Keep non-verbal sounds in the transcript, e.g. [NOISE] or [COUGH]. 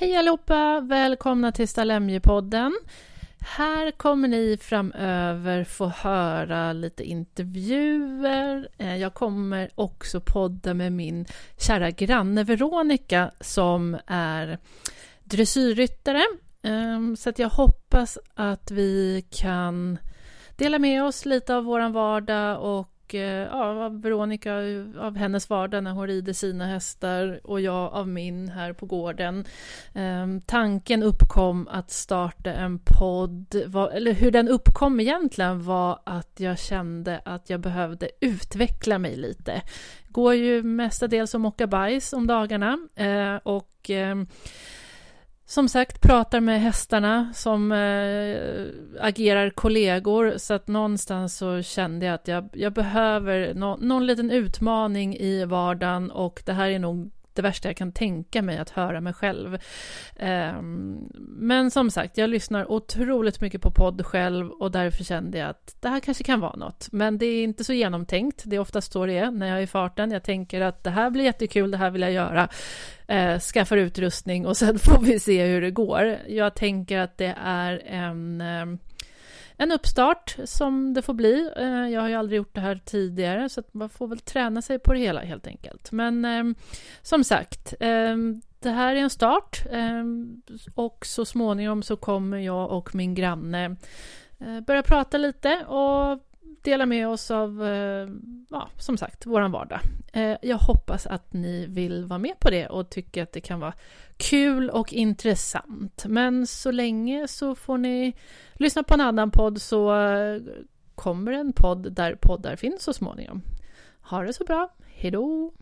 Hej allihopa! Välkomna till Stalemjepodden. Här kommer ni framöver få höra lite intervjuer. Eh, jag kommer också podda med min kära granne Veronica som är dressyrryttare. Ehm, så att jag hoppas att vi kan dela med oss lite av vår vardag och Eh, ja, av Veronica, av hennes vardag när hon rider sina hästar och jag av min här på gården. Um, tanken uppkom att starta en podd, var, eller hur den uppkom egentligen var att jag kände att jag behövde utveckla mig lite. Går ju mestadels och mockar bajs om dagarna eh, och eh, som sagt pratar med hästarna som äh, agerar kollegor. Så att någonstans så kände jag att jag, jag behöver no, någon liten utmaning i vardagen och det här är nog det värsta jag kan tänka mig att höra mig själv. Ehm, men som sagt, jag lyssnar otroligt mycket på podd själv och därför kände jag att det här kanske kan vara något. Men det är inte så genomtänkt, det är oftast så det är när jag är i farten. Jag tänker att det här blir jättekul, det här vill jag göra. Eh, skaffar utrustning och sen [LAUGHS] får vi se hur det går. Jag tänker att det är en ehm, en uppstart som det får bli. Eh, jag har ju aldrig gjort det här tidigare så man får väl träna sig på det hela helt enkelt. Men ehm, som sagt, ehm, det här är en start ehm, och så småningom så kommer jag och min granne eh, börja prata lite och dela med oss av, eh, ja, som sagt, våran vardag. Eh, jag hoppas att ni vill vara med på det och tycker att det kan vara kul och intressant. Men så länge så får ni lyssna på en annan podd så eh, kommer en podd där poddar finns så småningom. Ha det så bra. Hejdå!